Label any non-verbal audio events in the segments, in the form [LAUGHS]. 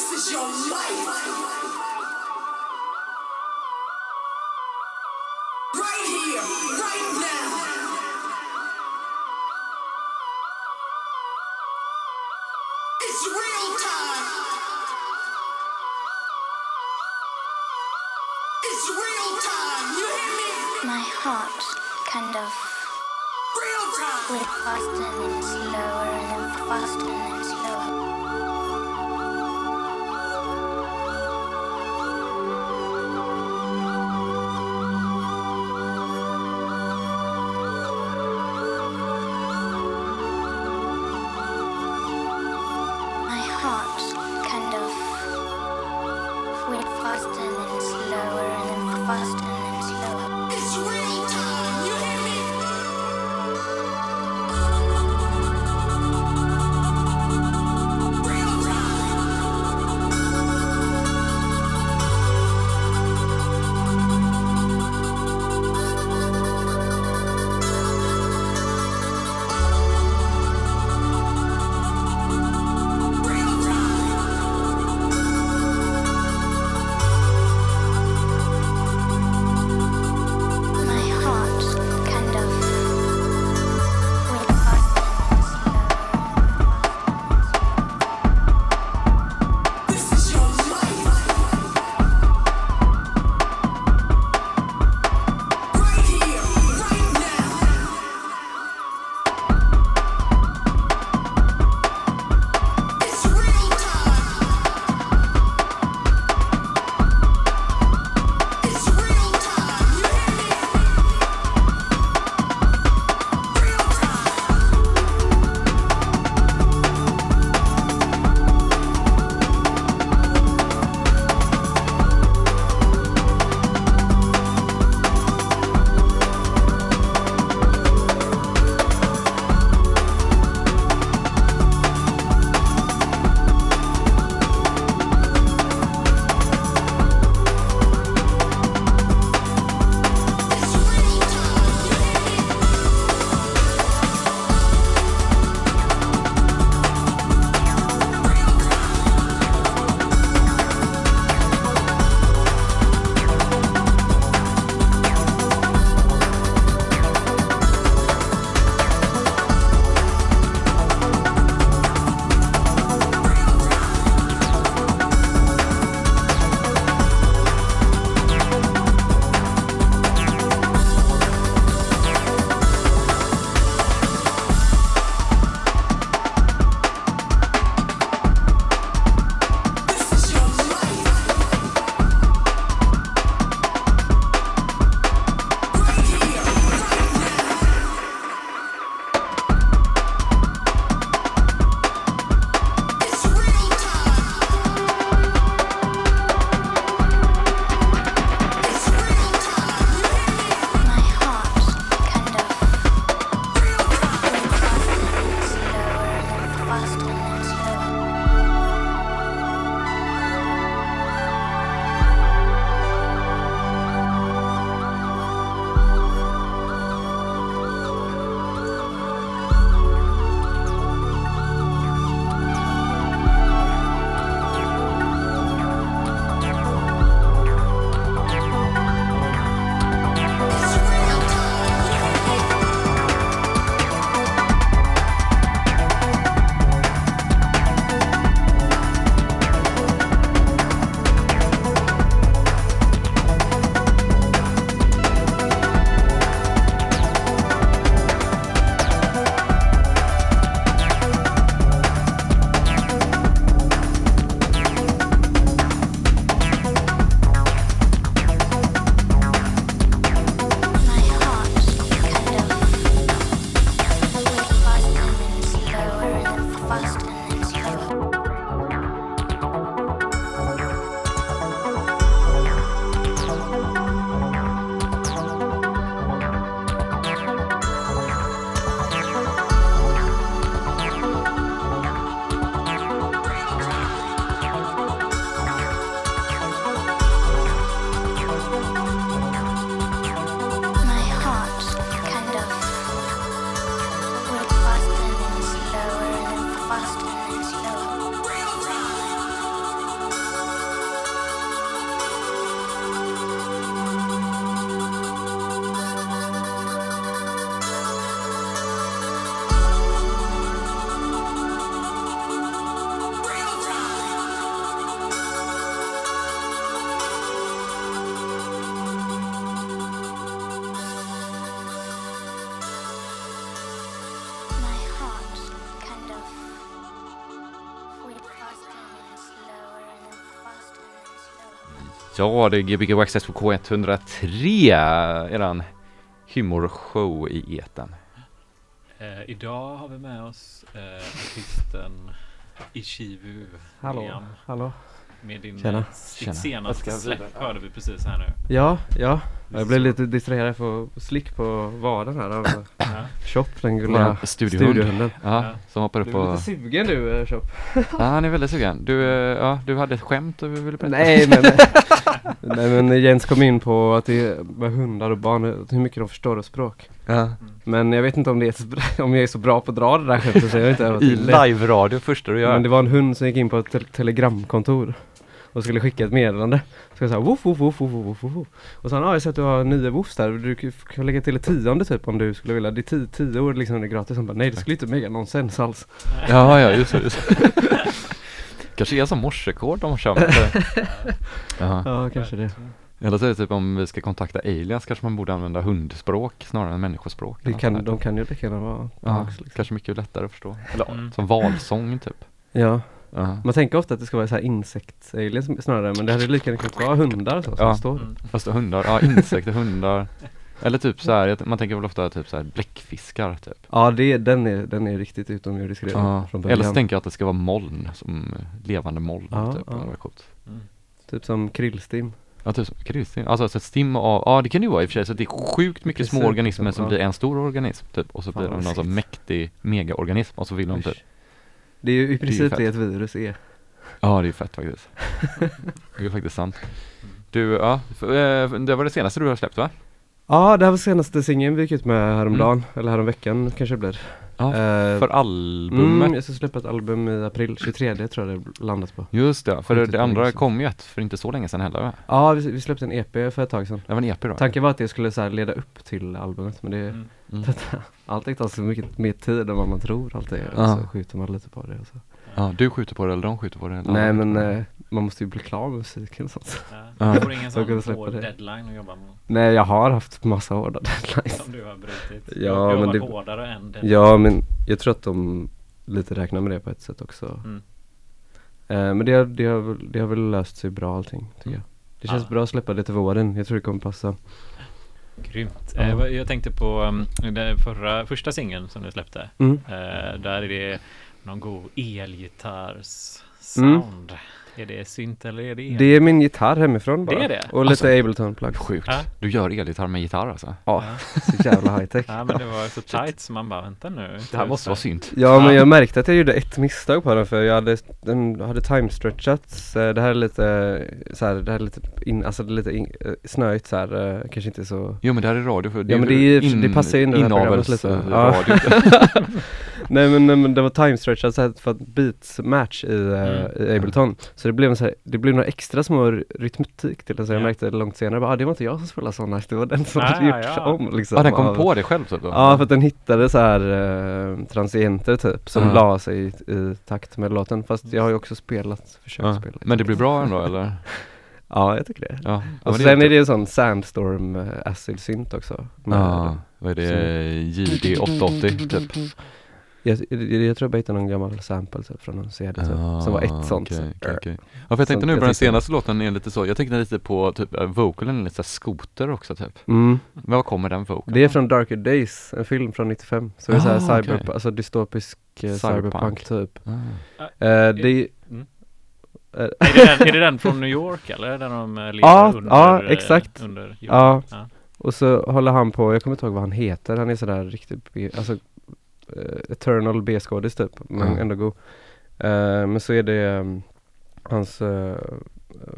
This is your life. Ja, det är Gbg Access på K103, eran humorshow i eten. Eh, idag har vi med oss eh, artisten Ishivu Hallå, William hallå. med din, Tjena. eh, Tjena. ditt senaste släpp hörde vi precis här nu. Ja, ja. Jag blev lite distraherad för slick på vaden här av Ja. Chop, den studiohund. studiohunden. Ja, Ja. som hoppar Du upp är och... lite sugen du eh, Chop. Ja, han är väldigt sugen. Du, eh, ja, du hade ett skämt du ville berätta? Nej men, [LAUGHS] nej men Jens kom in på att det är med hundar och barn, hur mycket de förstår av språk. Ja. Men jag vet inte om, det är om jag är så bra på att dra det där skämtet så jag har inte övat I live-radio första du gör. Men det var en hund som gick in på ett te- telegramkontor och skulle skicka ett meddelande. Så jag sa woof woof woof woof woof woof. Och så han, ja jag har sett att du har nio woofs där, du kan- lägga till ett tionde typ om du skulle vilja. Det är tio, tio år liksom det är gratis. Han bara, nej det skulle inte mega nonsens alls. Ja, ja, just det. Just. [LAUGHS] Kanske är som morsekod de kör med. [LAUGHS] Ja. Ja kanske det. Eller så är det typ om vi ska kontakta aliens kanske man borde använda hundspråk snarare än människospråk. det kan, de kan ju lika gärna vara ja, liksom. Kanske mycket lättare att förstå. Eller Mm. som valsång typ. Ja, Ja. man tänker ofta att det ska vara så här insekt-aliens snarare men det hade lika gärna kunnat vara hundar så, som Ja. står. Mm. Fast hundar, ja insekter, hundar. [LAUGHS] Eller typ så här, jag- man tänker väl ofta typ så här bläckfiskar typ. Ja det, den, är, den är riktigt utomjordisk redan Ja. från början. Eller så tänker jag att det ska vara moln, som levande moln Ja, typ. ja. Coolt. Mm. Typ som krillstim. Ja, typ som Kristin. Alltså så ett stim av, ja det kan det ju vara i och för sig, så det är sjukt mycket små Precis, organismer liksom, som ja. blir en stor organism typ. Och så Fan, blir de någon sån mäktig megaorganism och så vill de typ Det är ju i ju princip det ett virus är. Ja det är fett faktiskt. [LAUGHS] det är faktiskt sant. Du, ja, eh, det var det senaste du har släppt va? Ja, det här var senaste singeln vi gick ut med häromdagen, eller häromveckan kanske det blir. Ja, Eh, För albumet? Mm, jag ska släppa ett album i april, 23 tror jag det landat på. Just det, för det på andra kom ju ett för inte så länge sedan heller va? Ja, vi, vi släppte en EP för ett tag sedan. Det var en EP då? Tanken var att det skulle så här leda upp till albumet men det, Mm. Mm. [LAUGHS] allting tar så mycket mer tid än vad man tror alltid. Och Ja. så skjuter man lite på det och så. Ja, du skjuter på det eller de skjuter på det? eller Nej men eh, man måste ju bli klar med musiken och sånt. Ja. Ja. Du får ingen Så jag kunde sån släppa hård det. deadline att jobba med Nej jag har haft massa hårda deadlines. som du har brutit. Ja, du har men varit det- hårdare än deadline. Ja men jag tror att de lite räknar med det på ett sätt också. Mm. Eh, men det, har- det, har, väl- det har väl löst sig bra allting tycker jag. Det känns Ja. bra att släppa det till våren. Jag tror det kommer passa. Grymt. Ja. Eh, vad- jag tänkte på um, den förra, första singeln som du släppte. Mm. Eh, där är det någon god elgitarrs Mm. Är det synt eller är det el? Det är min gitarr hemifrån bara. Det är det? Och lite Alltså, Ableton plugg. Sjukt. Ja. Du gör elgitarr med gitarr alltså? Ja, så jävla high tech. [LAUGHS] ja men det var så tight så man bara vänta nu. Det här måste vara synt. Ja men Ja. jag märkte att jag gjorde ett misstag på den för jag hade, den hade time-stretchat eh, Det här är lite eh, så här, det här är lite in, alltså det lite in, eh, snöigt så här, kanske inte så Jo men det här är radio för Ja, men det är ju- det passar ju in i det här programmet lite. Ja. [LAUGHS] [LAUGHS] Nej men, nej, men det var time-stretchat så här för att beats match i, Mm. i Ableton Så det blev så här, det blev några extra små rytmik till den så jag Ja. märkte långt senare bara, ah, det var inte jag som spelade sån nice, det var den som Ah, hade gjort ja. om liksom Ja den kom av- på det själv typ då? Ja för att den hittade så här eh, transienter typ som Ja. la sig i, i takt med låten Fast jag har ju också spelat, försökt Ja. spela Men det blir bra ändå eller? [LAUGHS] Ja jag tycker det Ja, Och sen är typ- det en sån Sandstorm eh, acid synt också Ja, vad är det? JD 880 typ? Jag, jag, jag tror jag hittade någon gammal sample typ, från någon CD typ, som var ett sånt Ah, okej, så, okej. Ja för jag tänkte Sånt nu på den senaste låten är lite så, jag tänkte lite på typ äh, vocalen, lite såhär skoter också typ mm. Men var kommer den vocalen? Det är från Darker Days, en film från 95 Så det är Ah, såhär cyber, okej. alltså dystopisk eh, Cyberpunk. cyberpunk typ Ah. eh, det, är- Mm. eh, Är det, den, är det den från New York eller? Där de eh, lever Ja, under, ja, eh, exakt. under? Ja. ja. Och så håller han på, jag kommer inte ihåg vad han heter, han är sådär riktigt, alltså eh, Eternal B-skådis typ, men Mm. ändå god Eh, Men så är det ehm, hans eh,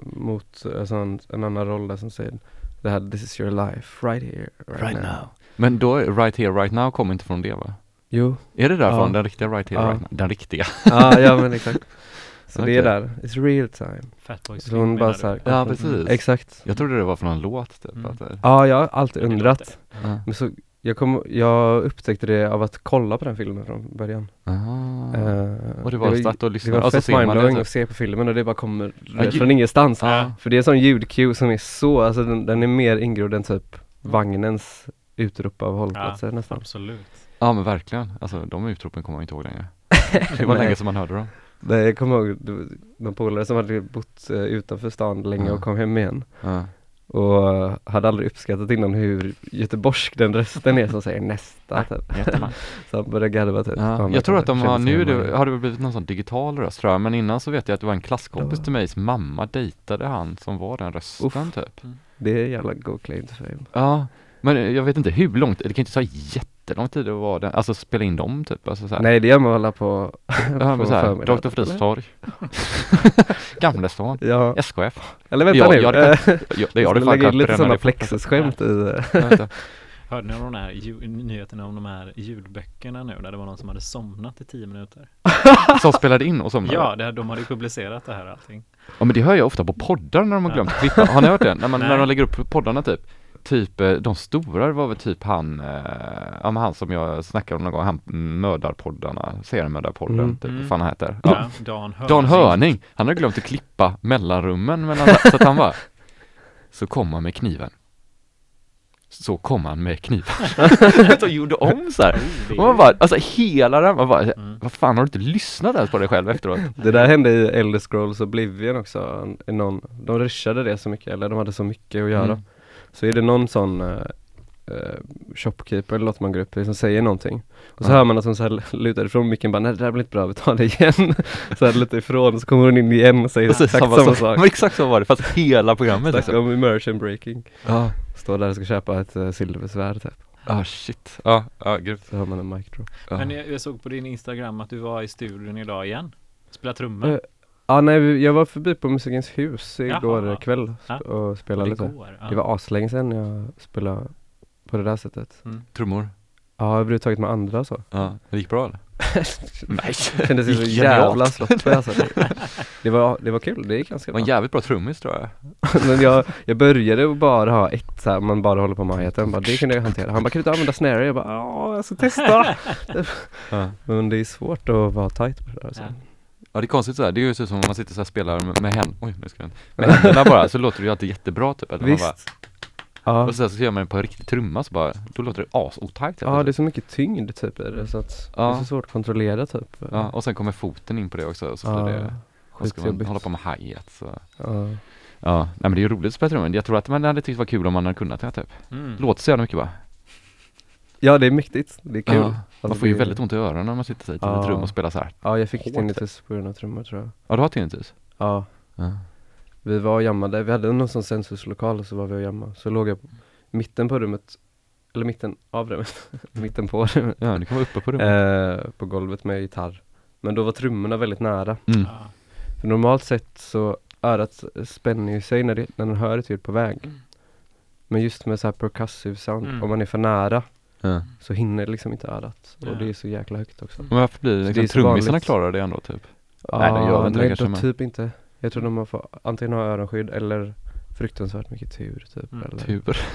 mot, alltså en, en annan roll där som säger det här This is your life, right here, right, now. Men då, Right Here Right Now kommer inte från det va? Jo, Är det därifrån, Ja. den riktiga Right Here Ja. Right Now? Den riktiga? ja, ja men exakt [LAUGHS] Så det Okej. är där, it's real time Fatboy Så hon Slim bara så här? Ja precis Exakt Jag trodde det var från en låt typ Mm. att det, Ja, jag har alltid det undrat ja. Men så, jag, kom, jag upptäckte det av att kolla på den filmen från början. Aha. Eh, Och det var starkt att Det lyssna, var och så fett det mindblowing att se på filmen och det bara kommer Ja, ju- från ingenstans. Ja. För det är en sån ljudcue som är så, alltså den, den är mer ingrodd än typ vagnens utrop av hållplatser nästan. Absolut. Ja men verkligen, alltså de utropen kommer man inte ihåg längre. [LAUGHS] Det var länge som man hörde dem. Nej jag kommer ihåg, det var någon polare som hade bott eh, utanför stan länge Ja. och kom hem igen. Ja. Och hade aldrig uppskattat innan hur göteborgsk den rösten är som säger nästa typ. [LAUGHS] Så han började garva typ. Ja, jag tror att de har, nu det, har det blivit någon sån digital röst tror jag, men innan så vet jag att det var en klasskompis till mig som mamma dejtade han som var den rösten typ. Det är jävla go claim to fame. Ja, men jag vet inte hur långt, det kan inte ta jättelång tid att vara den, alltså spela in dem typ. Alltså så här. Nej det gör man alla på, [LAUGHS] ja, på så här, förmiddagen, Dr. eller? Fris torg. [LAUGHS] Gamlestan, Ja, SKF. eller vänta Ja, nu. jag hade eh, Ja, det har du [LAUGHS] fan lägga in lite sådana plexusskämt i eh. Hörde ni om de här nyheterna om de här ljudböckerna nu där det var någon som hade somnat i tio minuter? Som spelade in och somnade. Ja, det, de hade ju publicerat det här allting. Ja men det hör jag ofta på poddar när de har glömt klippa. Har ni hört det? När, man, när de lägger upp poddarna typ. Typ eh, de stora var väl typ han, eh, ja men han som jag snackade om någon gång, han mm, mördarpoddarna, seriemördarpodden, Mm. typ, Mm. vad fan han heter. Ja, Ja. Dan Hörning. Dan Hörning, han hade glömt att klippa mellanrummen mellan, så att han bara, [LAUGHS] så kom han med kniven. Så kom han med kniven. [LAUGHS] så gjorde om så här. Oh, Och man bara, alltså hela den, man bara, Mm. vad fan har du inte lyssnat ens på dig själv efteråt? Det där hände i Elder Scrolls Oblivion också, en- någon, de rushade det så mycket, eller de hade så mycket att göra. Mm. Så är det någon sån uh, shopkeeper eller något man går upp i som säger någonting. Och så Ja. hör man att hon så här lutar ifrån micken bara, nej det där blir inte bra, vi tar det igen. [LAUGHS] så här lite ifrån, så kommer hon in igen och säger Precis exakt samma, sak. Men exakt så var det, fast hela programmet Snacka liksom. om immersion breaking. Ja, Står där och ska köpa ett uh, silversvärd typ. ah shit. Ja, ja gud. Så hör man en mic drop. Ja. Men jag, jag såg på din Instagram att du var i studion idag igen. Spela trummor. Eh, Ja nej, jag var förbi på Musikens hus igår Jaha. kväll Ja. och spelade lite. går. Ja. Det var aslänge sedan jag spelade på det där sättet. Mm. Trummor. Ja, överhuvudtaget med andra så. Ja, det gick bra eller? [LAUGHS] Nej. Kändes ju så Gick jävla slott alltså. [LAUGHS] Det var, det var kul, det gick ganska Det var en bra. jävligt bra trummis tror jag. [LAUGHS] Men jag, jag började bara ha ett så här, man bara håller på med hi bara det kunde jag hantera. Han bara, kan du inte använda snare? Jag bara, ja jag ska testa. Men det är svårt att vara tight på det där. Så. Ja. Ja det är konstigt såhär, det är ju så som om man sitter så här och spelar med, med händerna, oj nu ska jag Med händerna bara, så låter det ju alltid jättebra typ. Eller man bara, Visst. Ja. och sen så gör man det på en riktig trumma så bara, då låter det as-otajt. ja, det är så mycket tyngd typ i det så att det Ja. är så svårt att kontrollera typ. ja, och sen kommer foten in på det också, så blir det, och ska man hålla på med hi-hat så. Ja. Ja, nej men det är ju roligt att spela trummor. Jag tror att man hade tyckt det var kul om man hade kunnat det typ. Mm. Låter så jävla mycket va? ja, det är mäktigt. Det är kul. Ja, man Alltså, får ju väldigt ont i öronen när man sitter sig till Ja. ett rum och spelar så här. Ja, jag fick Hårt. tinnitus på grund av trummor tror jag. Ja du har tinnitus? Ja. Ja. Vi var och jammade, vi hade någon sån sensuslokal och så var vi och jammade. Så låg jag på mitten på rummet, eller mitten av rummet, [LAUGHS] mitten på rummet, Ja, du kan vara uppe på rummet. eh, på golvet med gitarr. Men då var trummorna väldigt nära. Mm. Ja. För normalt sett så örat spänner ju sig när, det, när den hör ett ljud på väg. Men just med så här percussive sound, Mm. om man är för nära Ja. så hinner liksom inte örat. Ja. Och det är så jäkla högt också. Men varför blir det Så liksom, det trummisarna klarar det ändå typ? Nej, det gör inte nej, typ inte. Jag tror de har fått antingen ha öronskydd eller fruktansvärt mycket tur typ. Mm, eller. Tur. [LAUGHS]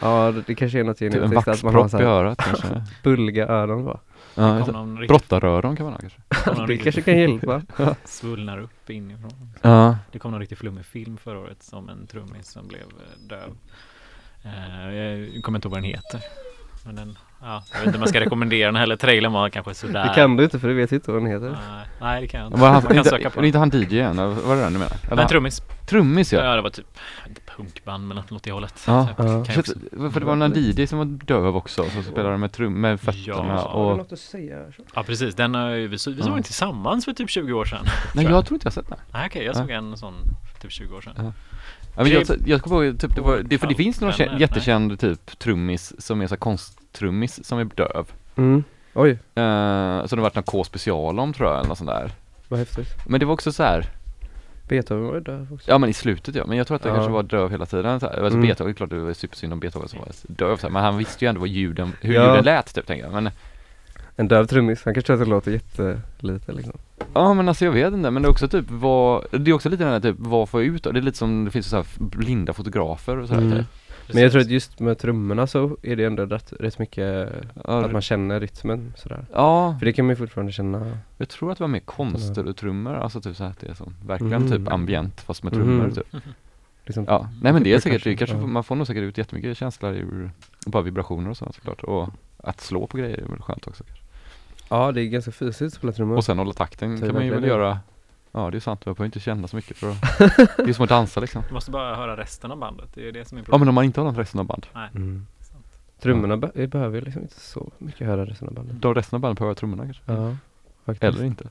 Ja, det, det kanske är något Typ en genetiskt att man har vaxpropp i örat [LAUGHS] kanske. bulliga öron va? Ja, Det så- kom någon riktigt, Brottaröron kan man ha kanske. Det [LAUGHS] riktigt kanske kan hjälpa. svullnar upp inifrån. Ja. Det kom någon riktigt flummig film förra året som en trummis som blev eh, döv. Eh, jag kommer inte ihåg vad den heter. Men den, ja, jag vet inte om jag ska rekommendera den heller. Trailern var kanske sådär. Det kan du inte för du vet inte vad den heter. Nej, nej, det kan jag inte. Var han, Man kan inte, söka på inte den. han DJ eller Vad är det den du menar? Eller Men trummis. Trummis ja. Ja, det var typ, inte punkband men något åt det hållet. Ja. Så jag Ja. också- för det var någon DJ som var döv också, så spelade med, trum, med fötterna Ja. och... något att säga? Ja precis, den har ju, vi, så, vi såg Ja. den tillsammans för typ 20 år sedan. Nej jag tror inte jag sett den. Nej okej, jag Ja. såg en sån för typ 20 år sedan. Ja. Men jag, jag kommer ihåg, typ, det, var, det, för det finns någon kä- jättekänd typ trummis som är så här konsttrummis som är döv. Mm. Oj, Uh, som det varit någon K-special om tror jag eller något sånt där. vad häftigt. Men det var också så här. Beethoven var ju döv också. Ja men i slutet ja, men jag tror att det Ja. kanske var döv hela tiden så här. Alltså Mm. Beethoven, det är klart det var supersynd om Beethoven som var döv så här. men han visste ju ändå vad ljuden, hur Ja. ljuden lät typ tänker jag. Men En döv trummis, han kanske tror att det låter jättelite liksom. ja men alltså jag vet inte, men det är också typ vad, det är också lite den här typ vad får jag ut av? Det är lite som det finns så här blinda fotografer och så här, Mm. typ. Men jag tror att just med trummorna så är det ändå rätt, rätt mycket Ja, att man känner rytmen sådär. ja, För det kan man ju fortfarande känna. jag tror att det var mer konster-trummor, alltså typ så här att det är som, verkligen Mm. typ ambient fast med trummor Mhm. typ. [LAUGHS] Liksom, Ja, nej men det är Typ säkert, det kanske, ja. man får nog säkert ut jättemycket känsla ur bara vibrationer och sånt såklart. Och att slå på grejer är väl skönt också kanske. Ja, det är ganska fysiskt att spela trummor. Och sen hålla takten är kan man ju väl göra Ja det är sant, man behöver inte känna så mycket för att [LAUGHS] Det är som att dansa liksom Du måste bara höra resten av bandet. Det är det som är Ja problemet. men om man inte har något resten av band Mm. Sant. Trummorna be- vi behöver ju liksom inte så mycket höra resten av bandet. Då resten av bandet behöver trummorna kanske Ja, faktiskt. Eller inte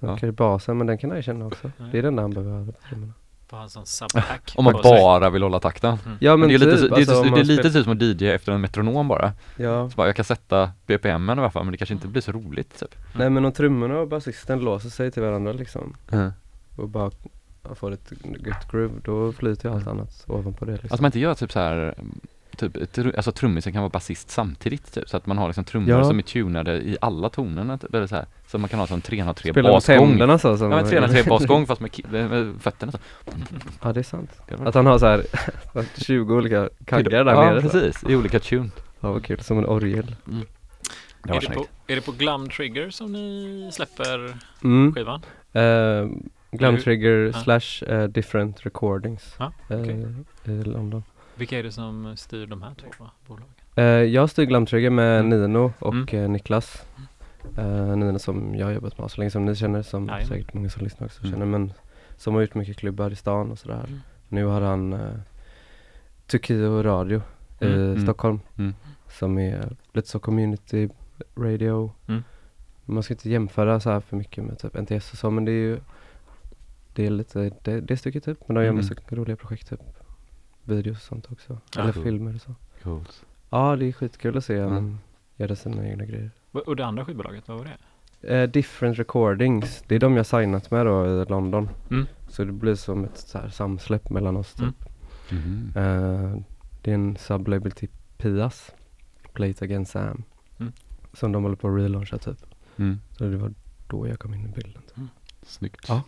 Och ja. basen, men den kan ju känna också. Nej. Det är den där han behöver höra trummorna. Bara en sån sub-attack. Om man på sig. bara vill hålla takten Ja men det är typ, lite, så- det är, alltså, det är lite spel- typ som att DJ efter en metronom bara Ja, så bara, Jag kan sätta BPM i alla fall men det kanske inte blir så roligt typ nej men om trummorna och basisten låser sig till varandra liksom mm. och bara får ett gött groove, då flyter ju allt annat ovanpå det liksom. Alltså man inte gör typ så här Typ, alltså trummisen kan vara basist samtidigt typ, så att man har liksom trummor Ja. som är tunade i alla tonerna typ, eller så här. Så man kan ha som 303 Spelar med basgång tänderna så som Ja men 303 basgång fast med, med fötterna så Ja det är sant. Att han har så här [LAUGHS] 20 olika kaggar där Ja nere. så. precis, i olika tune Ja vad kul, som en orgel. Det Är det, på, är det på Glum Trigger som ni släpper Mm. skivan? Uh, Glum Hur- Trigger Ja. slash eh, different recordings Ja, eh, okej. i London. Vilka är det som styr de här två bolagen? Eh, jag styr Glum Trigger med Mm. Nino och Mm. eh, Niklas. Uh, Nino som jag har jobbat med så länge som ni känner, som Jajamän. säkert många som lyssnar också Mm. känner men som har gjort mycket klubbar i stan och sådär. Mm. Nu har han uh, Tukio Radio i Mm. Mm. Stockholm Mm. som är lite så community radio. Mm. Man ska inte jämföra så här för mycket med typ NTS och så men det är ju det är lite det, det stycket typ men de gör Mm. massa roliga projekt typ videos och sånt också. Ja. Eller Cool. filmer och så. Coolt Ja det är skitkul att se Mm. honom göra sina egna grejer. Och det andra skivbolaget, vad var det? Eh, different recordings, det är de jag signat med då i London. Mm. Så det blir som ett så här samsläpp mellan oss typ. Mm. Eh, det är en sublabel till Pias, Play It Again Sam. Mm. Som de håller på att relauncha typ. mm. Så det var då jag kom in i bilden. Typ. Snyggt Ja.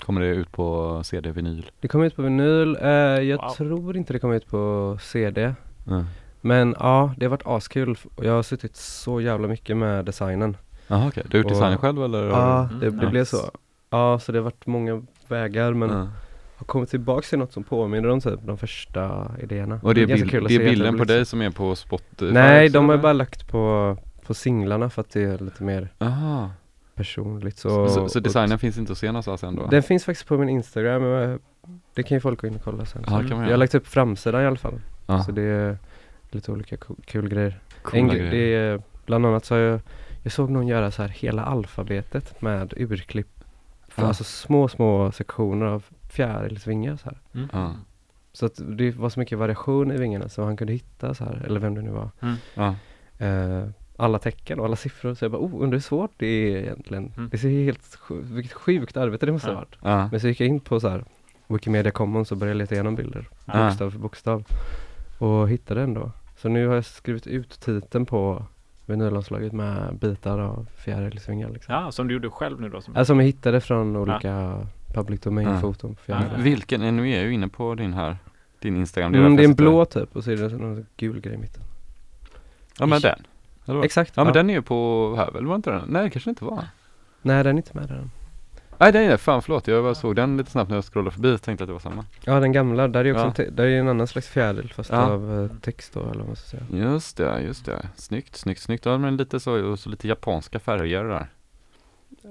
Kommer det ut på CD, vinyl? Det kom ut på vinyl, eh, jag Wow. tror inte det kom ut på CD. Mm. Men ja, det har varit askul jag har suttit så jävla mycket med designen. Jaha okej, du har gjort designen själv eller? Ja, det, Mm, det blev nice. så. Ja, så det har varit många vägar men Ja. har kommit tillbaks till något som påminner om typ de första idéerna. Och det är, ganska bild, kul att det är bilden på dig så. som är på Spotify? Nej, de har bara lagt på, på singlarna för att det är lite mer Aha. Personligt. Så, Så, så, så och- designen finns inte att se någonstans ändå? Den finns faktiskt på min Instagram, men det kan ju folk gå in och kolla sen. Man jag har lagt upp framsidan i alla fall. Ja. Så det är lite olika kul grejer. Coola En, grejer. gre- det är, bland annat så har jag, jag såg någon göra så här hela alfabetet med urklipp. För. Alltså små, små sektioner av fjärilsvingar så här. Mm. Ja. Så att det var så mycket variation i vingarna så han kunde hitta så här, eller vem det nu var. Ja. Eh, alla tecken och alla siffror. Så jag bara, oh, undrar hur svårt det är egentligen. Mm. Det ser helt sjukt, vilket sjukt arbete det måste ha Ja. varit. Ja. Men så gick jag in på så här Wikimedia Commons och började leta igenom bilder. Ja. Bokstav för bokstav. Och hittade ändå. Så nu har jag skrivit ut titeln på vinylanslaget med bitar av fjärilsvingar liksom. Ja, som du gjorde själv nu då? Som... Alltså som jag hittade från olika public domain Ja. foton på Ja. fjärilar. Vilken, nu är jag ju inne på din här, din Instagram Mm, det är en blå typ och så är det någon gul grej i mitten. Ja men den Eller? Exakt. Ja men den är ju på här väl, var inte den? Nej det kanske inte var Nej den är inte med där än. Nej den är det, fan förlåt jag bara såg den lite snabbt när jag scrollade förbi och tänkte att det var samma Ja den gamla, där är också Ja. en, där är en annan slags fjäril fast Ja. av eh, text då eller vad man ska säga. Just det, just det, snyggt, snyggt, snyggt, ja men lite så, så lite japanska färger där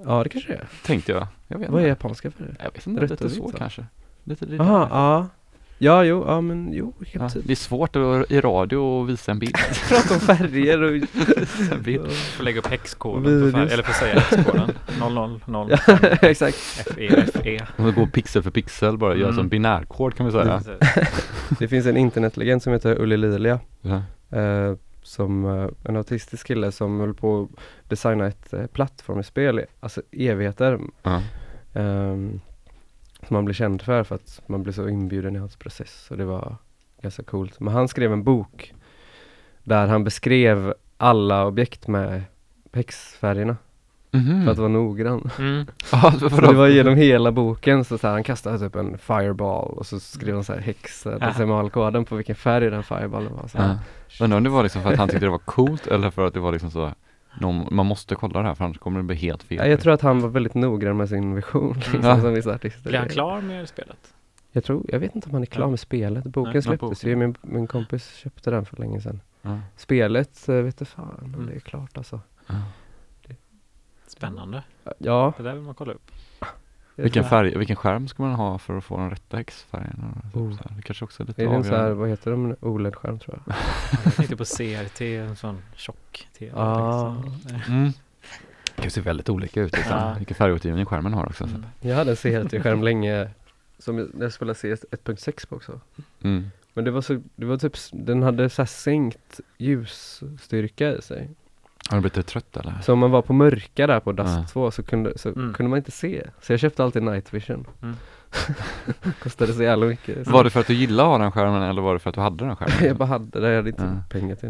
Ja det kanske det är. Tänkte jag, jag vet Vad är japanska färger? Jag vet inte, Rött lite så va? kanske Lite, lite Jaha, ja. Ja, jo, ja men jo, helt Ja, typ. det är svårt att, i radio att visa en bild. [LAUGHS] Prata om färger och... [LAUGHS] en bild. får lägga upp häxkoden, färg, eller får säga häxkoden [LAUGHS] 000 ja, exakt. FE, FE. Om vi går pixel för pixel bara, göra Mm. som binärkod kan vi säga. Det finns en internetlegend som heter Ulli Lilia. Ja. Eh, som eh, en autistisk kille som höll på att designa ett eh, plattformsspel, alltså evigheter. Ja. ehm, som man blir känd för, för att man blir så inbjuden i hans process. Och det var ganska coolt. Men han skrev en bok där han beskrev alla objekt med häxfärgerna. Mhm. För att vara noggrann. Mm. [LAUGHS] Det var genom hela boken så, så här, han kastade typ en fireball och så skrev han så här häx, eh, Ja. decimalkoden på vilken färg den fireballen var. Så här. Ja. Undrar om det var liksom för att han tyckte det var coolt eller för att det var liksom så någon, man måste kolla det här för annars kommer det bli helt fel. Ja, jag tror att han var väldigt noggrann med sin vision liksom, Ja. som vissa artister Blir han klar med spelet? Jag tror, jag vet inte om han är klar Ja. med spelet. Boken Nej, släpptes boken. ju, min, min kompis köpte den för länge sedan. Ja. Spelet, eh, vet du fan om Mm. det är klart alltså. Ja. Spännande. Ja. Det där vill man kolla upp. Vilken färg, vilken skärm ska man ha för att få de rätta X-färgerna? Oh. Så här, Det kanske också är lite Är det en sån här, vad heter de, OLED-skärm tror jag? Jag tänkte på CRT, en sån tjock TV. Ah. liksom. Mm. Det kan se väldigt olika ut liksom. Ja. Vilken färgåtergivning skärmen har också. Mm. Jag hade en CRT-skärm länge som jag, jag spelade CS 1.6 på också. Mm. Men det var så, det var typ, den hade så här sänkt ljusstyrka i sig. Har du blivit trött eller? Så om man var på mörka där på Dust Ja. 2 så, kunde, så Mm. kunde man inte se. Så jag köpte alltid night vision. Mm. [LAUGHS] Kostade så jävla mycket. Så [LAUGHS] Var det för att du gillade att ha den skärmen eller var det för att du hade den skärmen? [LAUGHS] jag bara hade det, jag hade inte Ja. pengar till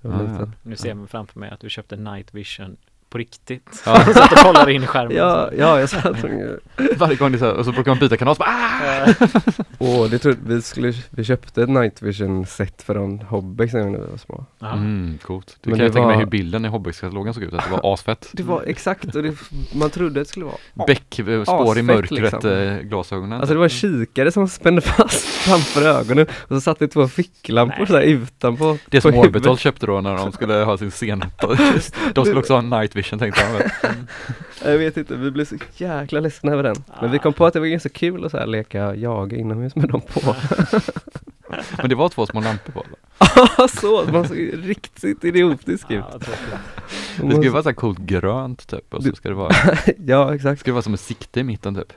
jag var Ja, ja. Nu ser man framför mig att du köpte night vision på riktigt. Ja. [LAUGHS] Satt och kollade in skärmen. Ja, ja jag satt och [LAUGHS] Varje gång det så här, och så brukar man byta kanal så bara ah! [LAUGHS] Åh, det trodde, vi skulle, vi köpte ett night vision set från Hobbex när vi var små. Mm, coolt. Du Men kan ju det tänka mig var- hur bilden i Hobbex-katalogen såg ut, att det var asfett. Det var exakt och det, man trodde det skulle vara Bäck, eh, spår i mörkret, liksom. eh, glasögonen. Alltså det var en kikare som spände fast framför ögonen och så satt det två ficklampor Nej. så här utanpå det som. Orbital köpte då när de skulle ha sin scen. De skulle också ha night vision tänkte han. [LAUGHS] Jag vet inte, vi blev så jäkla ledsna över den. Men vi kom på att det var ganska kul att så här leka jaga inomhus med dem på. [LAUGHS] Men det var två små lampor på. eller? [LAUGHS] så, man såg riktigt idiotisk ut. Ja, Det ska ju vara så här coolt grönt typ och så ska det vara, Ja, exakt. ska det vara som ett sikte i mitten typ.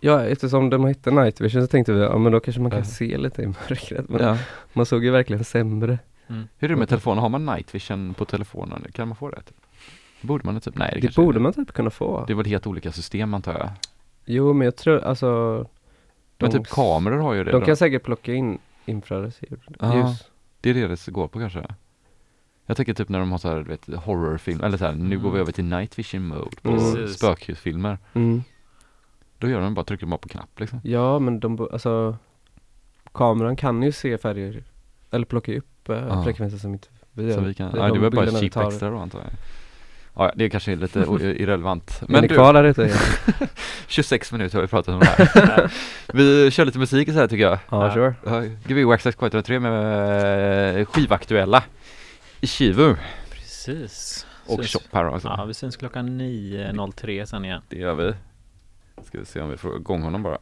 Ja, eftersom de hette night vision så tänkte vi, ja men då kanske man kan Ja. se lite i mörkret. Men Ja. man såg ju verkligen sämre. Mm. Hur är det med telefonen? Har man night vision på telefonen? Kan man få det? Typ? Borde man det typ? Nej det, Det, borde man typ kunna få. Det är väl helt olika system antar jag. Jo, men jag tror, alltså Men de- typ kameror har ju det De då. kan säkert plocka in infrarött ljus. Ja. Det är det det går på kanske. Jag tänker typ när de har så här, du vet, horrorfilm, eller så här, nu går vi Mm. över till night vision mode på Precis. spökhusfilmer. Mm. Då gör de bara, trycker de bara på knapp liksom. Ja, men de, alltså kameran kan ju se färger, eller plocka upp äh, Ja. frekvenser som inte vi Så gör. vi kan, Det är ja de det var bara ett chip extra då antar jag. Ja, det kanske är lite irrelevant. Men ni du, kvar där ute? [LAUGHS] 26 minuter har vi pratat om det här. [LAUGHS] vi kör lite musik så här tycker jag. Ja, sure. Ja, Gbg Access K103 med eh, skivaktuella i Kivu Precis. och Syns- Shop här också. Ja, vi syns klockan 9.03 sen igen. Det gör vi. Ska vi se om vi får igång honom bara.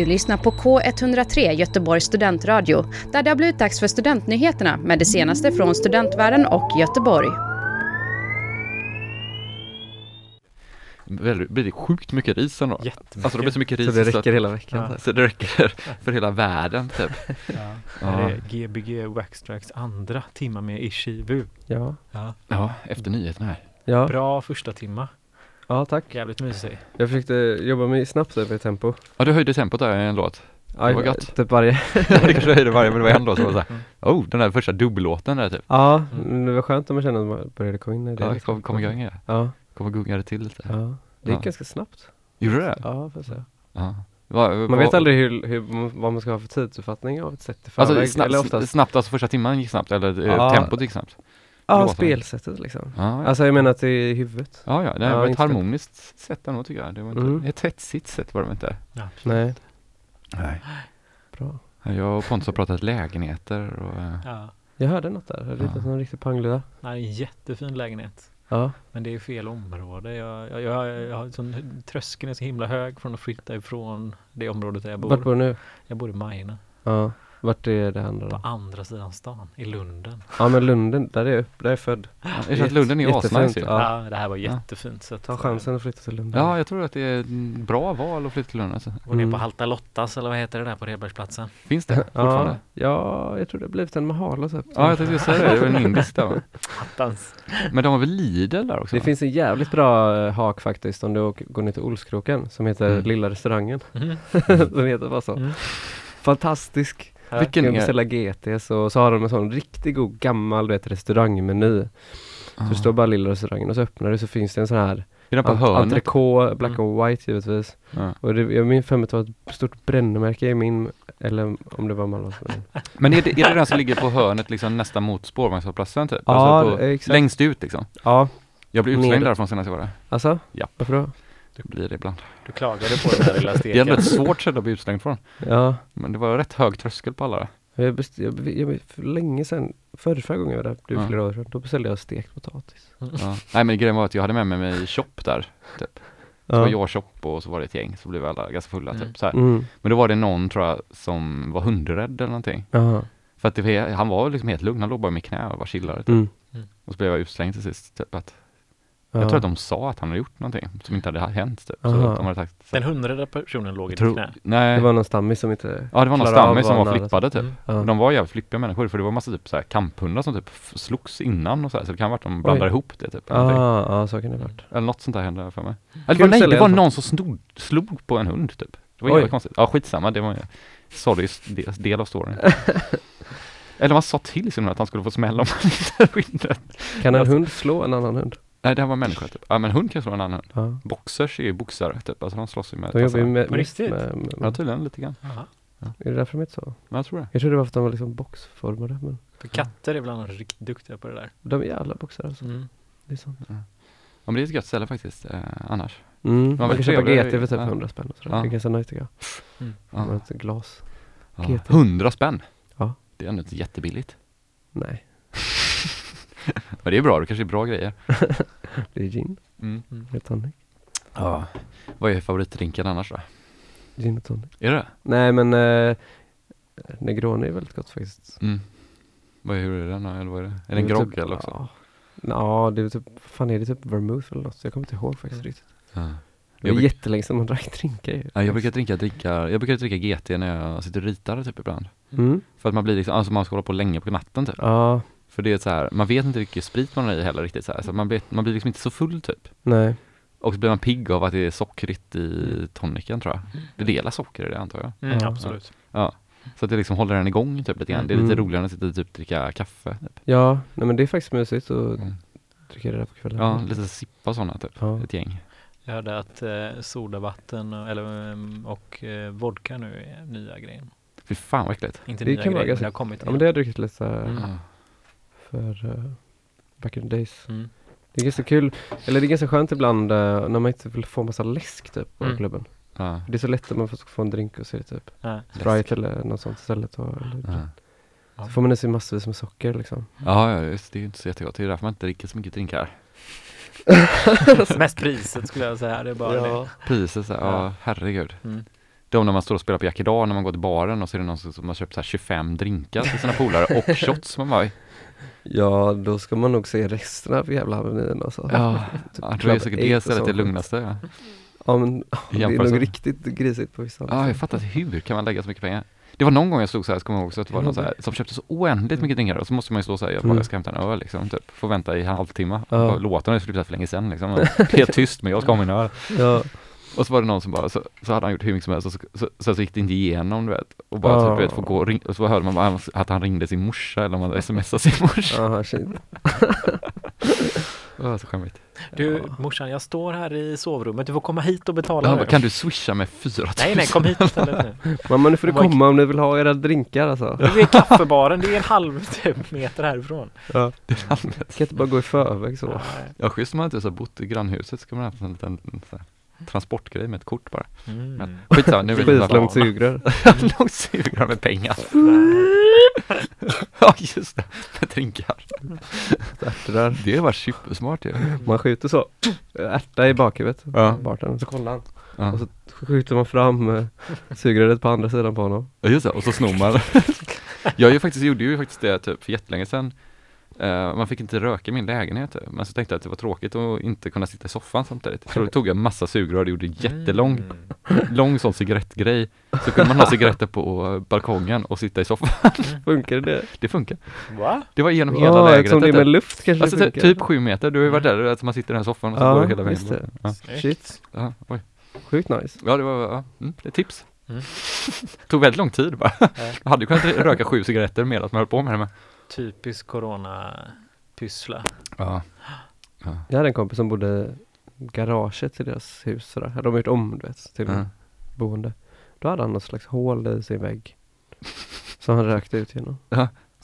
Du lyssnar på K103 Göteborgs studentradio där det har blivit dags för studentnyheterna med det senaste från studentvärlden och Göteborg. Väldigt, blir det sjukt mycket ris ändå. Jättemycket. Alltså det blir så mycket ris Så det så, räcker hela veckan. Ja. att, så det räcker för hela världen typ. [LAUGHS] Ja. Ja. Här är Gbg Waxtracks andra timma med Ishibu. Ja. Ja. Ja, efter nyheterna här. Ja. Bra första timma. Ja, tack. Jävligt mysig. Jag försökte jobba mig snabbt över tempo. Ja, du höjde tempot där i en låt. Ja, var gott. Typ varje. [LAUGHS] Ja, det kanske höjde varje, men det var en låt som var såhär, oh, den där första dubbellåten där typ. Ja, Mm. det var skönt om man kände att man började komma in i det. Ja, liksom. kom, kom igång igen. Ja, Kom gunga det till lite. ja. Det gick Ja. ganska snabbt. Gjorde du det? Ja, får jag säga. Ja. Va, Man vet aldrig hur, hur, vad man ska ha för tidsuppfattning av ett sätt i förväg. Alltså snabbt, eller oftast. snabbt, alltså första timman gick snabbt eller eh, Ja. tempot gick snabbt? Ja, låten. spelsättet liksom. Ja, ja. Alltså jag menar att det är i huvudet. ja, ja, det ja, var ett harmoniskt sätt ändå tycker jag. Det var inte, Mm. ett hetsigt sätt var det inte. Ja. Nej, Nej. bra. Jag och Pontus har pratat lägenheter och eh, Ja. Jag hörde något där. Jag Ja. ritat någon riktig panglida. Nej, en jättefin lägenhet. Ja. Men det är fel område. Jag, jag, jag, jag har sån, tröskeln är så himla hög från att flytta ifrån det området där jag Vart bor. bor du nu? Jag bor i Majorna. Ja. Vart är det handlar På om? andra sidan stan, i Lunden. Ja men Lunden, där är jag, upp, där är jag född. jag tror att Lunden är Jättefint, asnice ju. Ja. Ja. det här var Ja. jättefint. Så att, Ta chansen att flytta till Lunden. Ja, jag tror att det är ett bra val att flytta till Lund alltså. Gå ner Mm. på Halta Lottas eller vad heter det där på Redbergsplatsen? Finns det [LAUGHS] Ja, fortfarande? ja, jag tror det har blivit en Mahalo typ. Ja, jag tänkte säga det. Det var en indisk där va? [LAUGHS] Hattans. Men de har väl Lidl där också? Det va? finns en jävligt bra eh, hak faktiskt om du åker, går ner till Olskroken som heter Mm. Lilla restaurangen. Mm. [LAUGHS] Den heter bara så. Mm. Fantastisk. Vilken kan är... beställa GTs och så har de en sån riktigt god gammal du vet, restaurangmeny. Så det står bara Lilla restaurangen och så öppnar du så finns det en sån här Är den på ent- hörnet? entrecote, black Mm. and white givetvis. Ja. Och det, jag minns för att det var ett stort brännmärke i min, eller om det var Malmös. men- [LAUGHS] är det, är det den som ligger på hörnet liksom nästan mot spårvagnshållplatsen typ? Ja, alltså på, exakt. längst ut liksom? Ja, Jag blev utslängd därifrån senast jag var där. alltså? Ja. Varför då? Det blir det ibland. Du klagade på den här lilla Det är ändå steken. ett svårt ställe att bli utslängd från. Ja, Men det var rätt hög tröskel på alla där. jag, best, jag, jag, för länge sedan, förra, förra gången jag var där, det var Ja. flera år sedan, då beställde jag stekt potatis. Ja. Nej men grejen var att jag hade med mig mig shop där. Typ. Så Ja. var jag shop och så var det ett gäng, så blev alla ganska fulla Mm. typ. Så här. Mm. Men då var det någon tror jag som var hundrädd eller någonting. Jaha. För att det, han var liksom helt lugn, han låg bara i mitt knä och var chillare. Typ. Mm. Och så blev jag utslängd till sist. Typ, att. Jag tror att de sa att han hade gjort någonting som inte hade hänt. Typ. Så Aha. de hade sagt, så, Den hundrade personen låg i ditt knä. nej, Det var någon stammis som inte ja det var någon stammis som var flippade typ. Mm. Ja. De var jävligt flippiga människor för det var massa typ så här kamphundar som typ slogs innan och så här, så det kan ha varit att de blandade Oj. ihop det typ. Ah, ja, så kan det ha varit. Eller något sånt där hände för mig. Eller Kul det var, nej, det var någon som snod, slog på en hund typ. Det var jävligt konstigt. Ja skitsamma, det var en sorglig del, av storyn. [LAUGHS] Eller man sa till sin hund att han skulle få smälla om han inte [LAUGHS] vinner. Kan en Alltså- hund slå en annan hund? Nej det här var människa typ. Ja men hund kan slå en annan hund. Ja. Boxers är ju boxare typ, alltså de slåss ju med De jobbar ju tassarna. med, På mest riktigt? med, med, Ja tydligen lite grann. Jaha. Är det därför de heter så? Men jag tror det. Jag trodde det var för att de var liksom boxformade men För katter är bland annat riktigt duktiga på det där. de är alla boxare alltså. Mm. Det är sant. Ja men det är ett gött ställe faktiskt, eh, annars. Mm. Man väldigt kan köpa GT för typ ja. 100 spänn och sådär. Ja. Det är ganska nice tycker jag. Ja. Med ett glas. Ja. GT. 100 spänn. Ja. Det är ändå inte jättebilligt. Nej. Men det är bra, det kanske är bra grejer. [LAUGHS] Det är gin Mm. med tonic. Ja. Vad är favoritdrinken annars då? Gin och tonic. Är det Nej men eh, Negroni är väldigt gott faktiskt. mm. Vad är, hur är den? Eller vad är det? Är det en grogg typ, eller också? Ja, Ja, det är typ, fan är det typ vermouth eller något? Jag kommer inte ihåg faktiskt Mm. riktigt. Ja. Det är bruk, jättelänge sedan man drack drinkar ju. ja, jag brukar dricka drinkar, jag brukar dricka GT när jag sitter och ritar typ ibland. Mm. För att man blir liksom, alltså man ska hålla på länge på natten typ. Ja, För det är så här, man vet inte vilken sprit man har i heller riktigt så här. Så man blir, man blir liksom inte så full typ. nej. Och så blir man pigg av att det är sockrigt i tonicen tror jag. Det delar socker i det antar jag. Mm, Ja. absolut. Ja. Så att det liksom håller den igång typ lite grann. Det är lite Mm. roligare än att sitta och typ dricka kaffe. Typ. Ja, nej men det är faktiskt mysigt att Mm. dricka det där på kvällen. Ja, lite sippa sådana typ. Ja. Ett gäng. Jag hörde att eh, sodavatten och, eller, ehm, och eh, vodka nu är nya grejen. Fy fan vad äckligt. Inte Det nya grejen, men det har kommit Ja men det har jag druckit lite såhär Mm. Ja. för uh, back in the days. Mm. Det är ganska kul, eller det är ganska skönt ibland eh, när man inte vill få massa läsk typ på Mm. klubben. Ja. Det är så lätt att man får få en drink och så är det typ Ja. Sprite eller något sånt istället. Och, eller, Ja. Så får man i sig massvis med socker liksom. Ja, ja, just, det är ju inte så jättegott. Det är därför man inte dricker så mycket drinkar. [LAUGHS] Mest priset skulle jag säga, det är bara det. Priset, ja. Ja. herregud. Mm. De när man står och spelar på Jack idag när man går till baren och så är det någon som som har köpt så här 25 drinkar till sina polare och [LAUGHS] shots. Man bara, Ja, då ska man nog se resterna på jävla menyn alltså. ja, [LAUGHS] Typ jag tror det är säkert det och istället det lugnaste. Ja, Ja men det är nog riktigt grisigt på vissa. ja jag fattar hur kan man lägga så mycket pengar? Det var någon gång jag stod så här, så kommer jag ihåg, så att det var någon så här, som köpte så oändligt mycket drinkar och så måste man ju stå så här, jag bara, Mm. jag ska hämta en öl liksom, typ. Får vänta i en halvtimme. Ja. Låten har ju slutat för länge sedan liksom. Helt tyst, men jag ska ha min öl. Ja, Och så var det någon som bara, så, så hade han gjort hur mycket som helst och så, så, så, så gick det inte igenom du vet. Och bara typ, du vet, få gå och ring, och så hörde man bara att han ringde sin morsa eller om han hade smsat sin morsa. aha, shit. [LAUGHS] Det var så skämmigt. Du morsan, jag står här i sovrummet, du får komma hit och betala nu. bara, kan du swisha med 4 Nej nej, kom hit istället nu. [LAUGHS] Mamma nu får du komma om ni vill ha era drinkar alltså. Det är kaffebaren, det är en halv typ, meter härifrån. Ja. Kan inte bara gå i förväg så. Ja schysst om man inte så bott i grannhuset så kan man ha en liten en så här, transportgrej med ett kort bara. Mm. Men skitsamma, nu vet jag Skitlångt sugrör. [LAUGHS] Långt sugrör med pengar. [LAUGHS] ja just det, med drinkar. Ärtor Det var supersmart ju. Man skjuter så. Ärta i bakhuvudet. Ja. Barten. Så kollar han. Ja. Och så skjuter man fram eh, sugröret på andra sidan på honom. Ja just det, och så snor man. [LAUGHS] jag ju faktiskt, gjorde ju faktiskt det typ för jättelänge sedan. Eh, man fick inte röka i min lägenhet men så tänkte jag att det var tråkigt att inte kunna sitta i soffan samtidigt. Så då tog jag massa sugrör och gjorde jättelång, Mm. lång sån cigarettgrej. Så kunde man ha [LAUGHS] cigaretter på eh, balkongen och sitta i soffan. Funkar det? Det funkar. Va? Det var genom hela Ja, lägenheten. det är med typ. luft kanske Alltså funkar. typ sju meter, du har ju varit där, att man sitter i den här soffan och så går det Ja, hela vägen. Ja. Shit. Ja, oj. Sjukt nice. ja, det var, ja, mm, det är tips. Mm. [LAUGHS] Tog väldigt lång tid bara. Jag hade ju kunnat röka sju cigaretter medan man höll på med det. Typisk corona-pyssla. Ja. Jag hade en kompis som bodde garaget i deras hus sådär. Hade de gjort om du vet, till Ja. boende. Då hade han något slags hål i sin vägg. Som han rökte ut genom.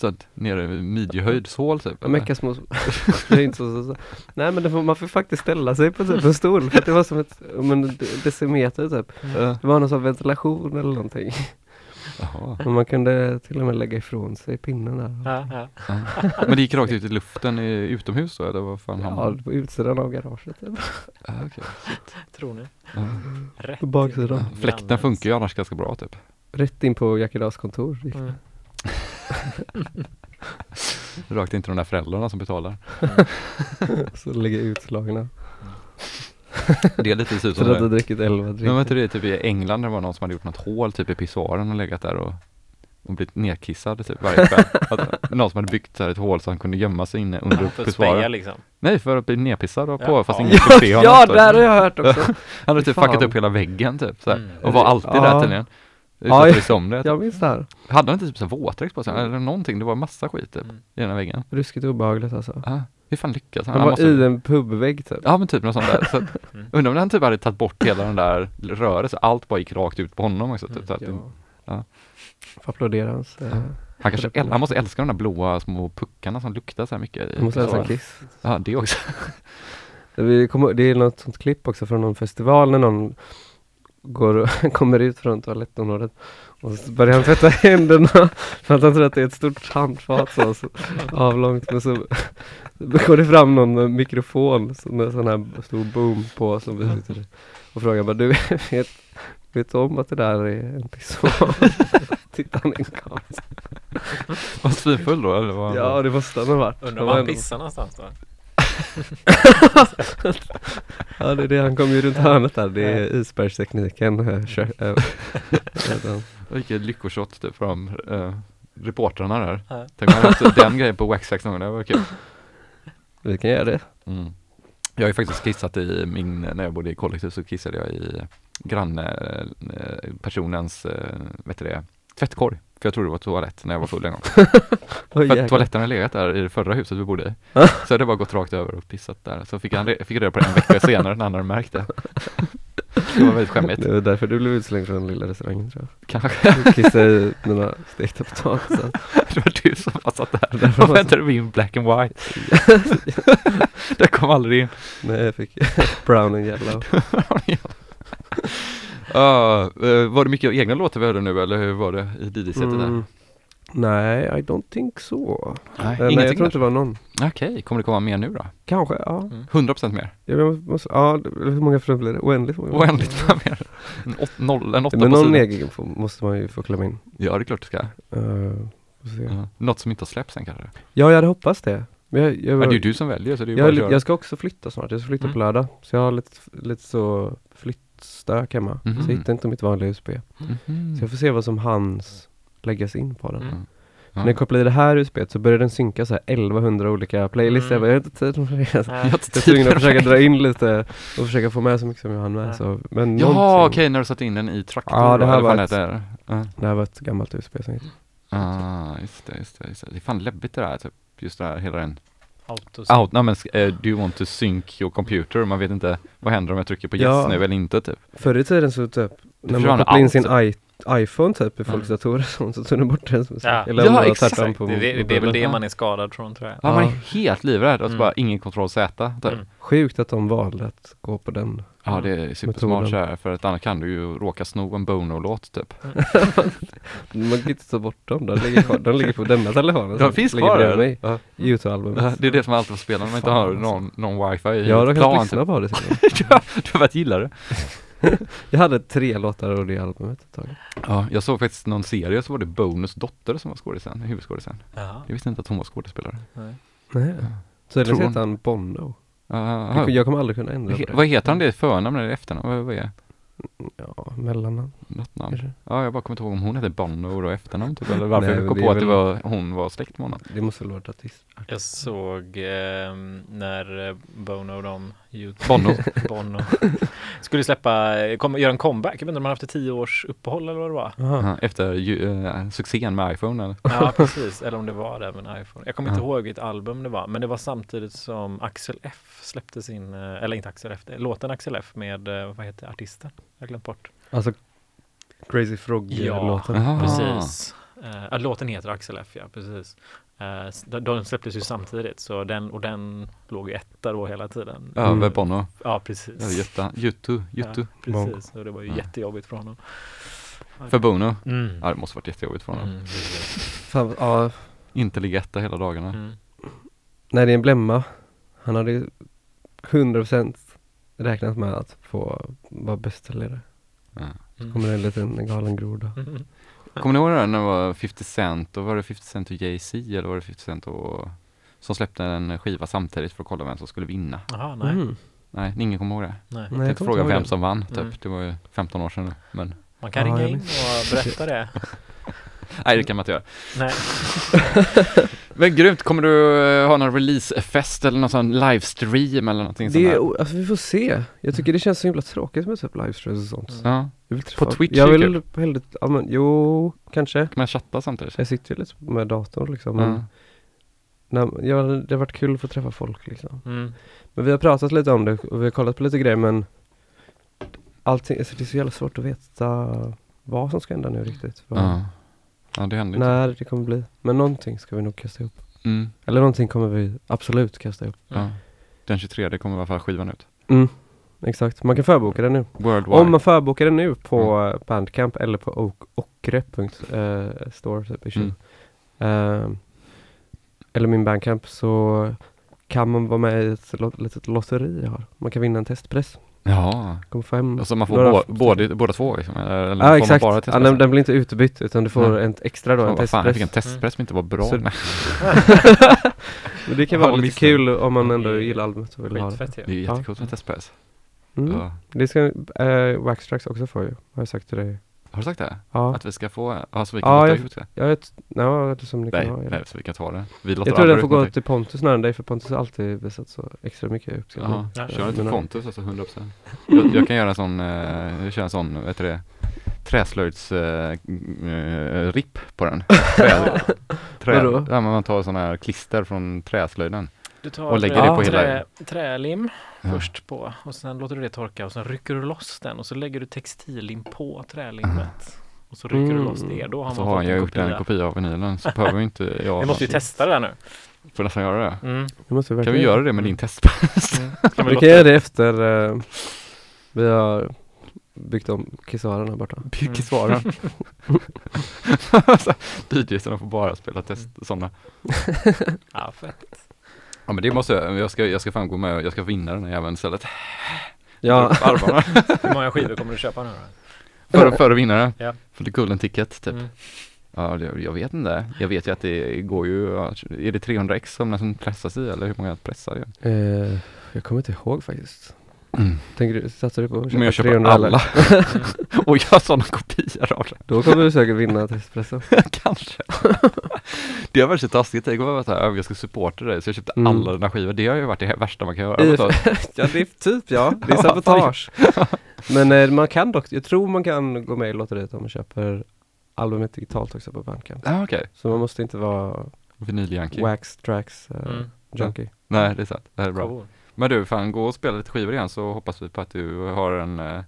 Så att nere i midjehöjdshål typ. Ja, Mecka små, [LAUGHS] det är inte så, så, så. Nej men det får, man får faktiskt ställa sig på typ en stol för det var som ett, om en de- decimeter typ. Ja. Det var någon sån ventilation eller någonting. Jaha. Men man kunde till och med lägga ifrån sig pinnen där. Ja, ja. [LAUGHS] Ja. Men det gick rakt ut i luften i, utomhus då eller vad fan Ja, hamnade på utsidan av garaget. Typ. ja, okej. Tror ni? ja. Rätt På baksidan. in Fläkten funkar ju annars ganska bra typ. Rätt in på Jack Idas kontor. gick. Mm. [LAUGHS] Rakt inte de där föräldrarna som betalar. [LAUGHS] Så ligger utslagna. [LAUGHS] Det är lite så ut För som att det. druckit elva Men var drinkar. inte det typ i England det var någon som hade gjort något hål typ i pissoaren och legat där och, och blivit nedkissad typ varje kväll. [LAUGHS] Att, någon som hade byggt så här ett hål så han kunde gömma sig inne under För att speja pissoaren. liksom. Nej, för att bli nedpissad och på Ja. fast Ja. ingen skulle se [LAUGHS] honom. Ja, Så- det har jag hört också. Han hade typ fan. fuckat upp hela väggen typ så här, Mm. och var alltid Ja. där tydligen. Utan Ja, att ja. bry sig om det. Jag minns det här. Hade han inte typ så här våtdräkt på sig eller någonting? Det var massa skit typ Mm. i den här väggen. Ruskigt obehagligt alltså. Ja, hur fan lyckas han? Han Han var måste- i en pubvägg typ. Ja men typ något sånt där. Så att, [LAUGHS] Mm. undrar om han typ hade tagit bort hela den där röret så allt bara gick rakt ut på honom också. Typ, så att Ja. Ja. Får applådera hans. Eh, han, kanske, äl- han måste älska de där blåa små puckarna som luktar så här mycket. jag måste pissoaren. Kiss. Ja det också. [LAUGHS] Vi kommer, det är något sånt klipp också från någon festival när någon går och [LAUGHS] kommer ut från toalettområdet och så börjar han tvätta [LAUGHS] händerna för att han tror att det är ett stort handfat så, så avlångt men så går det fram någon med mikrofon med sån här stor boom på som vi sitter i och frågar bara du [LAUGHS] vet, vet du om att det där är en pissoar? [LAUGHS] Tittar han in kameran. Var svinfull då eller? Var Ja det måste han ha varit. Undrar var han pissar någonstans då? Ja det är det, han kommer ju runt hörnet där, det är isbergstekniken. Eh, eh, vet han. Vilket lyckoshot typ från uh, reportrarna där. Ja. Tänk om man hade haft den grejen på Waxax någon gång, det var kul. Vi kan göra det. Mm. Jag har ju faktiskt kissat i min, när jag bodde i kollektiv så kissade jag i granne eh, personens, eh, vet du det, tvättkorg. För jag trodde det var toalett när jag var full en gång. [LAUGHS] Oj, För att toaletten har legat där i det förra huset vi bodde i. Så hade jag bara gått rakt över och pissat där. Så fick han re- fick jag reda på det en vecka senare när han hade märkt det. [LAUGHS] Det var väldigt skämmigt. Det var därför du blev utslängd från den lilla restaurangen tror Kanske. jag. Kissade i mina stekta potatisar. [LAUGHS] Det var du som var satt där och väntade min black and white. [LAUGHS] det kom aldrig in. Nej jag fick [LAUGHS] brown and yellow. Eh, var det mycket egna låtar vi hörde nu eller hur var det i DJ-setet där? Mm. Nej, I don't think so. Nej, Eh, Nej, jag tror inte det var någon. Okej, kommer det komma mer nu då? Kanske, ja. 100% mer? Jag måste, ja, hur många för blir det? Oändligt många. Oändligt mer? En, åt, noll, en åtta Men på någon egen måste man ju få klämma in. Ja, det är klart du ska. Uh. Ja. Något som inte har släppts än kanske? Ja, jag hade hoppats det. Men jag, jag, det är ju du som väljer så det är jag, bara jag ska också flytta snart. Jag ska flytta på Mm. lördag. Så jag har lite, lite så flyttstök hemma. Mhm. Så jag hittar inte mitt vanliga USB. Mhm. Så jag får se vad som hans läggas in på den. Mm. Ja. När jag kopplar i det här USB så börjar den synka så här 1100 olika playlists. Mm. Jag bara, jag har inte tid med det. Jag tid tvungen för att försöka det. dra in lite och försöka få med så mycket som jag hann med. Ja. Så, men Jaha, någonting- okej, när du satte in den i traktor Ja, det här var det heter. Ja. Det här var ett gammalt USB som Ah, just det, just det, just det. Det är fan läbbigt det där, typ. Just det här, hela den. Autos. Out, nej men, uh, do you want to sync your computer? Man vet inte, vad händer om jag trycker på yes Ja. nu eller inte typ. Förr i tiden så typ, när man kopplade in sin typ. iPhone typ i folks Mm. datorer så, så tog den bort musik. Ja. Eller Ja, exakt. på Det, det, det är väl det man är skadad från tror jag. Ja, man är Ja. helt livrädd och så Mm. bara ingen kontroll Z typ. Mm. Sjukt att de valde att gå på den. Ja det är supersmart så här, för att annars kan du ju råka sno en Bono-låt typ. [LAUGHS] Man kan inte ta bort dem, de ligger kvar, de ligger på denna telefonen. De finns kvar där. mig. Ja. Youtube-albumet. Ja, Det är det som alltid får spela när man inte har alltså. någon, någon wifi i Ja, de kan lyssna Typ. på det [LAUGHS] du har börjat gilla det. [LAUGHS] Jag hade tre låtar av det albumet ett tag. Ja, jag såg faktiskt någon serie så var det Bonus dotter som var skådisen, huvudskådisen. Jaha. Jag visste inte att hon var skådespelare. Nej. Nej. Tydligen Tror heter han Bono. Uh, Jag, jag kommer aldrig kunna ändra på det. vad heter han det i förnamn eller efternamn? Vad, vad är Ja, mellannamn något namn? kanske. Ja, jag bara kommer inte ihåg om hon hette Bono och efternamn typ, eller varför Nej, jag kom det på att det var, hon var släkt med honom. Det måste väl vara ett artist. Jag såg ehm, när eh, Bono och de YouTube, Bono. [LAUGHS] Bono skulle släppa, kom, göra en comeback. Jag vet inte om har haft ett tio års uppehåll eller vad det var. Aha. Ja, Efter ju, eh, succén med iPhone eller? Ja, [LAUGHS] precis. Eller om det var det med en iPhone. Jag kommer inte Ja. ihåg vilket album det var, men det var samtidigt som Axel F släppte sin, eh, eller inte Axel F, det- låten Axel F med, eh, vad heter artisten? Jag har glömt bort. Alltså Crazy Frog-låten. Jaha. Precis. Ja, låten heter Axel F, ja precis. Eh, de, släpptes ju samtidigt, så den, och den låg ju etta då hela tiden. Över Mm. Bono. Ja, precis. Ja, Jutta, Juttu, Juttu. Ja, precis, och det var ju Ja. jättejobbigt för honom. För Bono. Mm. Ja, det måste varit jättejobbigt för honom. Mm. Fan, ja, Inte ligga etta hela dagarna. Mm. när det är en blemma. Han hade ju 100% räknat med att få vara bästsäljare. Ja. Mm. Kommer det en liten galen groda. Mm. Kommer ni ihåg det där när det var 50 Cent och var det 50 Cent och Jay-Z eller var det 50 Cent och som släppte en skiva samtidigt för att kolla vem som skulle vinna? Jaha, nej. Mm. Nej, ingen kommer ihåg det. nej. Jag tänkte fråga vem som vann typ. Mm. Det var ju 15 år sedan nu. Men Man kan Ja, ringa in och berätta det. [LAUGHS] nej, det kan man inte göra. Nej. [LAUGHS] Men grymt, kommer du eh, ha någon releasefest eller någon sån livestream eller någonting sånt Det där? alltså vi får se. Jag tycker det känns så himla tråkigt med typ livestreams och sånt. Mm. Ja, Jag vill träffa- På Twitch Jag vill hellre, ja men jo, kanske. kan man chatta samtidigt? Jag sitter ju lite med datorn liksom. Men, Ja. nej, ja, det har varit kul att få träffa folk liksom. Mm. Men vi har pratat lite om det och vi har kollat på lite grejer men allting, alltså det är så jävla svårt att veta vad som ska hända nu riktigt. Vad, Ja. Ja, det händer inte. När det kommer bli. Men någonting ska vi nog kasta ihop. Mm. Eller någonting kommer vi absolut kasta ihop. Ja. Den 23 kommer i alla fall skivan ut. Mm. exakt. Man kan förboka det nu. Worldwide. Om man förbokar det nu på Bandcamp eller på ok- okre.store typ i Mm. Ehm, eller min Bandcamp så kan man vara med i ett litet lotteri jag har. Man kan vinna en testpress. Ja, Kommer få hem alltså man får några- både, båda två liksom, eller, Ja exakt, bara ja, testpress? den, den blir inte utbytt utan du får Nej. en extra då, Fan, en vad fan, jag testpress. fick en testpress som inte var bra. Så- [LAUGHS] det kan Ja, vara lite missat. kul om man ändå gillar albumet och vill ha det. Det är ju. jättecoolt med testpress. Mm. Ja. Det ska äh, Waxtrax också få ju, har jag sagt till dig. Har du sagt det? Ja, Att vi ska få, ja så vi kan Ja, låta jag- ut det? jag vet, ja, det som ni kan Nej, ha. nej, så vi kan ta det. Vi låter Jag tror den får gå till Pontus snarare än dig för Pontus har alltid visat så extra mycket uppskattning. Ja, kör inte men- Pontus alltså 100% jag, jag kan göra en sån, eh, jag kör en sån, vad heter det, träslöjds eh, eh, ripp på den. [LAUGHS] Trä, trä, Vadå? ja, man tar sån här klister från träslöjden. Du tar Och lägger det eh, på hela- trä, trälim Ja. först på och sen låter du det torka och sen rycker du loss den och så lägger du textillim på trälimmet. Och så rycker du Mm. loss det. Då har Så man har fått jag en gjort en kopia. kopia av vinylen så behöver inte [LAUGHS] jag Vi måste ju testa det där nu. Får nästan göra det. Mm. Vi Kan vi verkligen göra det med din testpress? Mm. [LAUGHS] Kan vi Vi kan göra det efter eh, vi har byggt om kisaren här borta. Byggsvaren. [LAUGHS] DJsarna får bara spela test, sådana. Ja, fett. Ja men det måste jag, jag ska, jag ska fan gå med, jag ska vinna den här jäveln istället. Ja, armarna [LAUGHS] Hur många skivor kommer du köpa nu då? för, för att vinna den. Ja. För det golden ticket typ. Mm. Ja, jag vet inte. Jag vet ju att det går ju, är det 300x som den som pressas i eller hur många pressar det? eh, jag kommer inte ihåg faktiskt. Mm. Tänker du, satsar du på att Men jag köper 300 eller? alla. [LAUGHS] Och jag har sådana kopior av det. Då kommer du säkert vinna testpressen. [LAUGHS] Kanske. [LAUGHS] det har varit så taskigt. Det går att jag ska supporta dig så jag köpte Mm. alla dina skivor. Det har ju varit det värsta man kan göra. Jag ja det är typ ja, det är sabotage. Men eh, man kan dock, jag tror man kan gå med i lotteriet om man köper albumet digitalt också på Bandcamp. Ja okej. Så man måste inte vara Vinyljanky. wax tracks eh, Mm. junkie. Nej det är sant. Det här är bra. Cool. Men du, fan gå och spela lite skivor igen så hoppas vi på att du har en, eh,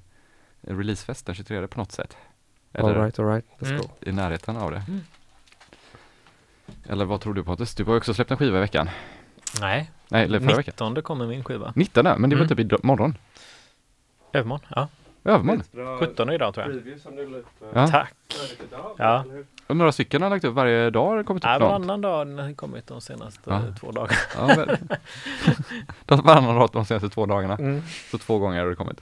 en releasefest den 23 på något sätt. Eller Alright, alright, let's Mm. go. i närheten av det. Mm. Eller vad tror du Pontus? Du har ju också släppt en skiva i veckan. Nej, Nej, eller förra veckan. 19 kommer min skiva. 19 men det var Mm. typ imorgon. Övermorgon. Ja. Övermorgon. 17 idag tror jag. Preview som du la upp, Ja. Tack. Ja. Och några stycken har lagt upp varje dag har det kommit upp Ja, varannan dag har kommit de senaste Ja. två dagarna. Ja, men, [LAUGHS] varannan dag de senaste två dagarna. Mm. Så två gånger har det kommit.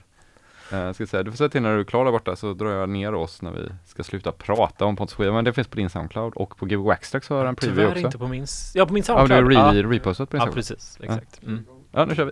Uh, ska säga, du får säga till när du är klar där borta så drar jag ner oss när vi ska sluta prata om Pontus skiva. Men det finns på din Soundcloud och på Gbg Waxtrax har jag en preview Tyvärr också. inte på min, ja på min Ja, du Soundcloud. har ja. re- repostat på din ja, Soundcloud. precis. Exakt. Mm. Ja, nu kör vi.